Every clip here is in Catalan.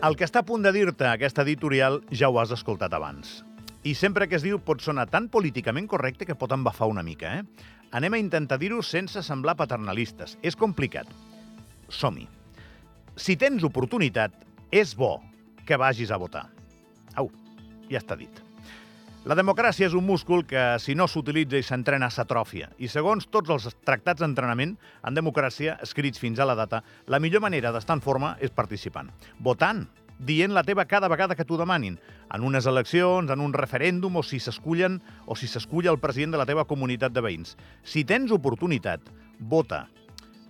El que està a punt de dir-te aquesta editorial ja ho has escoltat abans. I sempre que es diu pot sonar tan políticament correcte que pot embafar una mica, eh? Anem a intentar dir-ho sense semblar paternalistes. És complicat. Som-hi. Si tens oportunitat, és bo que vagis a votar. Au, ja està dit. La democràcia és un múscul que, si no s'utilitza i s'entrena, s'atròfia. I segons tots els tractats d'entrenament en democràcia, escrits fins a la data, la millor manera d'estar en forma és participant. Votant, dient la teva cada vegada que t'ho demanin, en unes eleccions, en un referèndum, o si s'escullen o si s'escull el president de la teva comunitat de veïns. Si tens oportunitat, vota.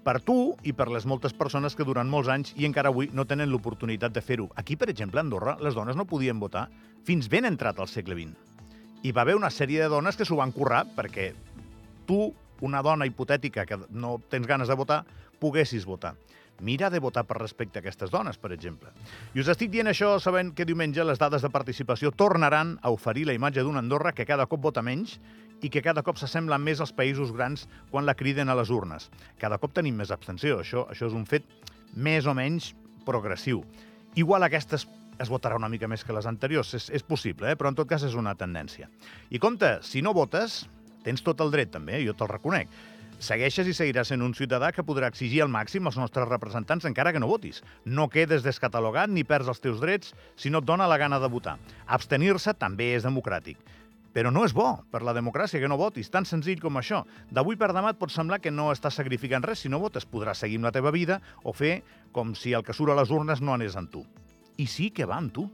Per tu i per les moltes persones que durant molts anys i encara avui no tenen l'oportunitat de fer-ho. Aquí, per exemple, a Andorra, les dones no podien votar fins ben entrat al segle XX hi va haver una sèrie de dones que s'ho van currar perquè tu, una dona hipotètica que no tens ganes de votar, poguessis votar. Mira de votar per respecte a aquestes dones, per exemple. I us estic dient això sabent que diumenge les dades de participació tornaran a oferir la imatge d'una Andorra que cada cop vota menys i que cada cop s'assembla més als països grans quan la criden a les urnes. Cada cop tenim més abstenció, això, això és un fet més o menys progressiu. Igual aquestes es votarà una mica més que les anteriors. És, és possible, eh? però en tot cas és una tendència. I compte, si no votes, tens tot el dret també, jo te'l reconec. Segueixes i seguiràs sent un ciutadà que podrà exigir al màxim als nostres representants encara que no votis. No quedes descatalogat ni perds els teus drets si no et dona la gana de votar. Abstenir-se també és democràtic. Però no és bo per la democràcia que no votis, tan senzill com això. D'avui per demà et pot semblar que no estàs sacrificant res si no votes. Podràs seguir amb la teva vida o fer com si el que surt a les urnes no anés amb tu i sí que va amb tu.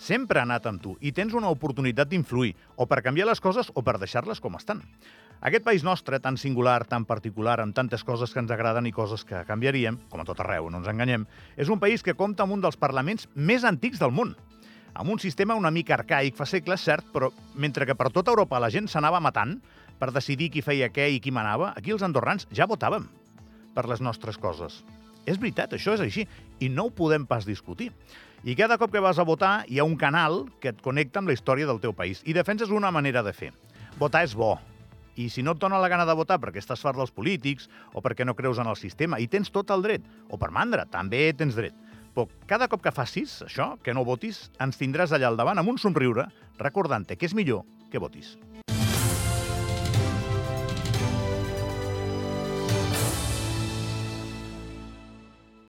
Sempre ha anat amb tu i tens una oportunitat d'influir, o per canviar les coses o per deixar-les com estan. Aquest país nostre, tan singular, tan particular, amb tantes coses que ens agraden i coses que canviaríem, com a tot arreu, no ens enganyem, és un país que compta amb un dels parlaments més antics del món, amb un sistema una mica arcaic fa segles, cert, però mentre que per tota Europa la gent s'anava matant per decidir qui feia què i qui manava, aquí els andorrans ja votàvem per les nostres coses. És veritat, això és així, i no ho podem pas discutir. I cada cop que vas a votar hi ha un canal que et connecta amb la història del teu país i defenses una manera de fer. Votar és bo, i si no et dona la gana de votar perquè estàs fart dels polítics o perquè no creus en el sistema, i tens tot el dret, o per mandra, també tens dret. Però cada cop que facis això, que no votis, ens tindràs allà al davant amb un somriure, recordant-te que és millor que votis.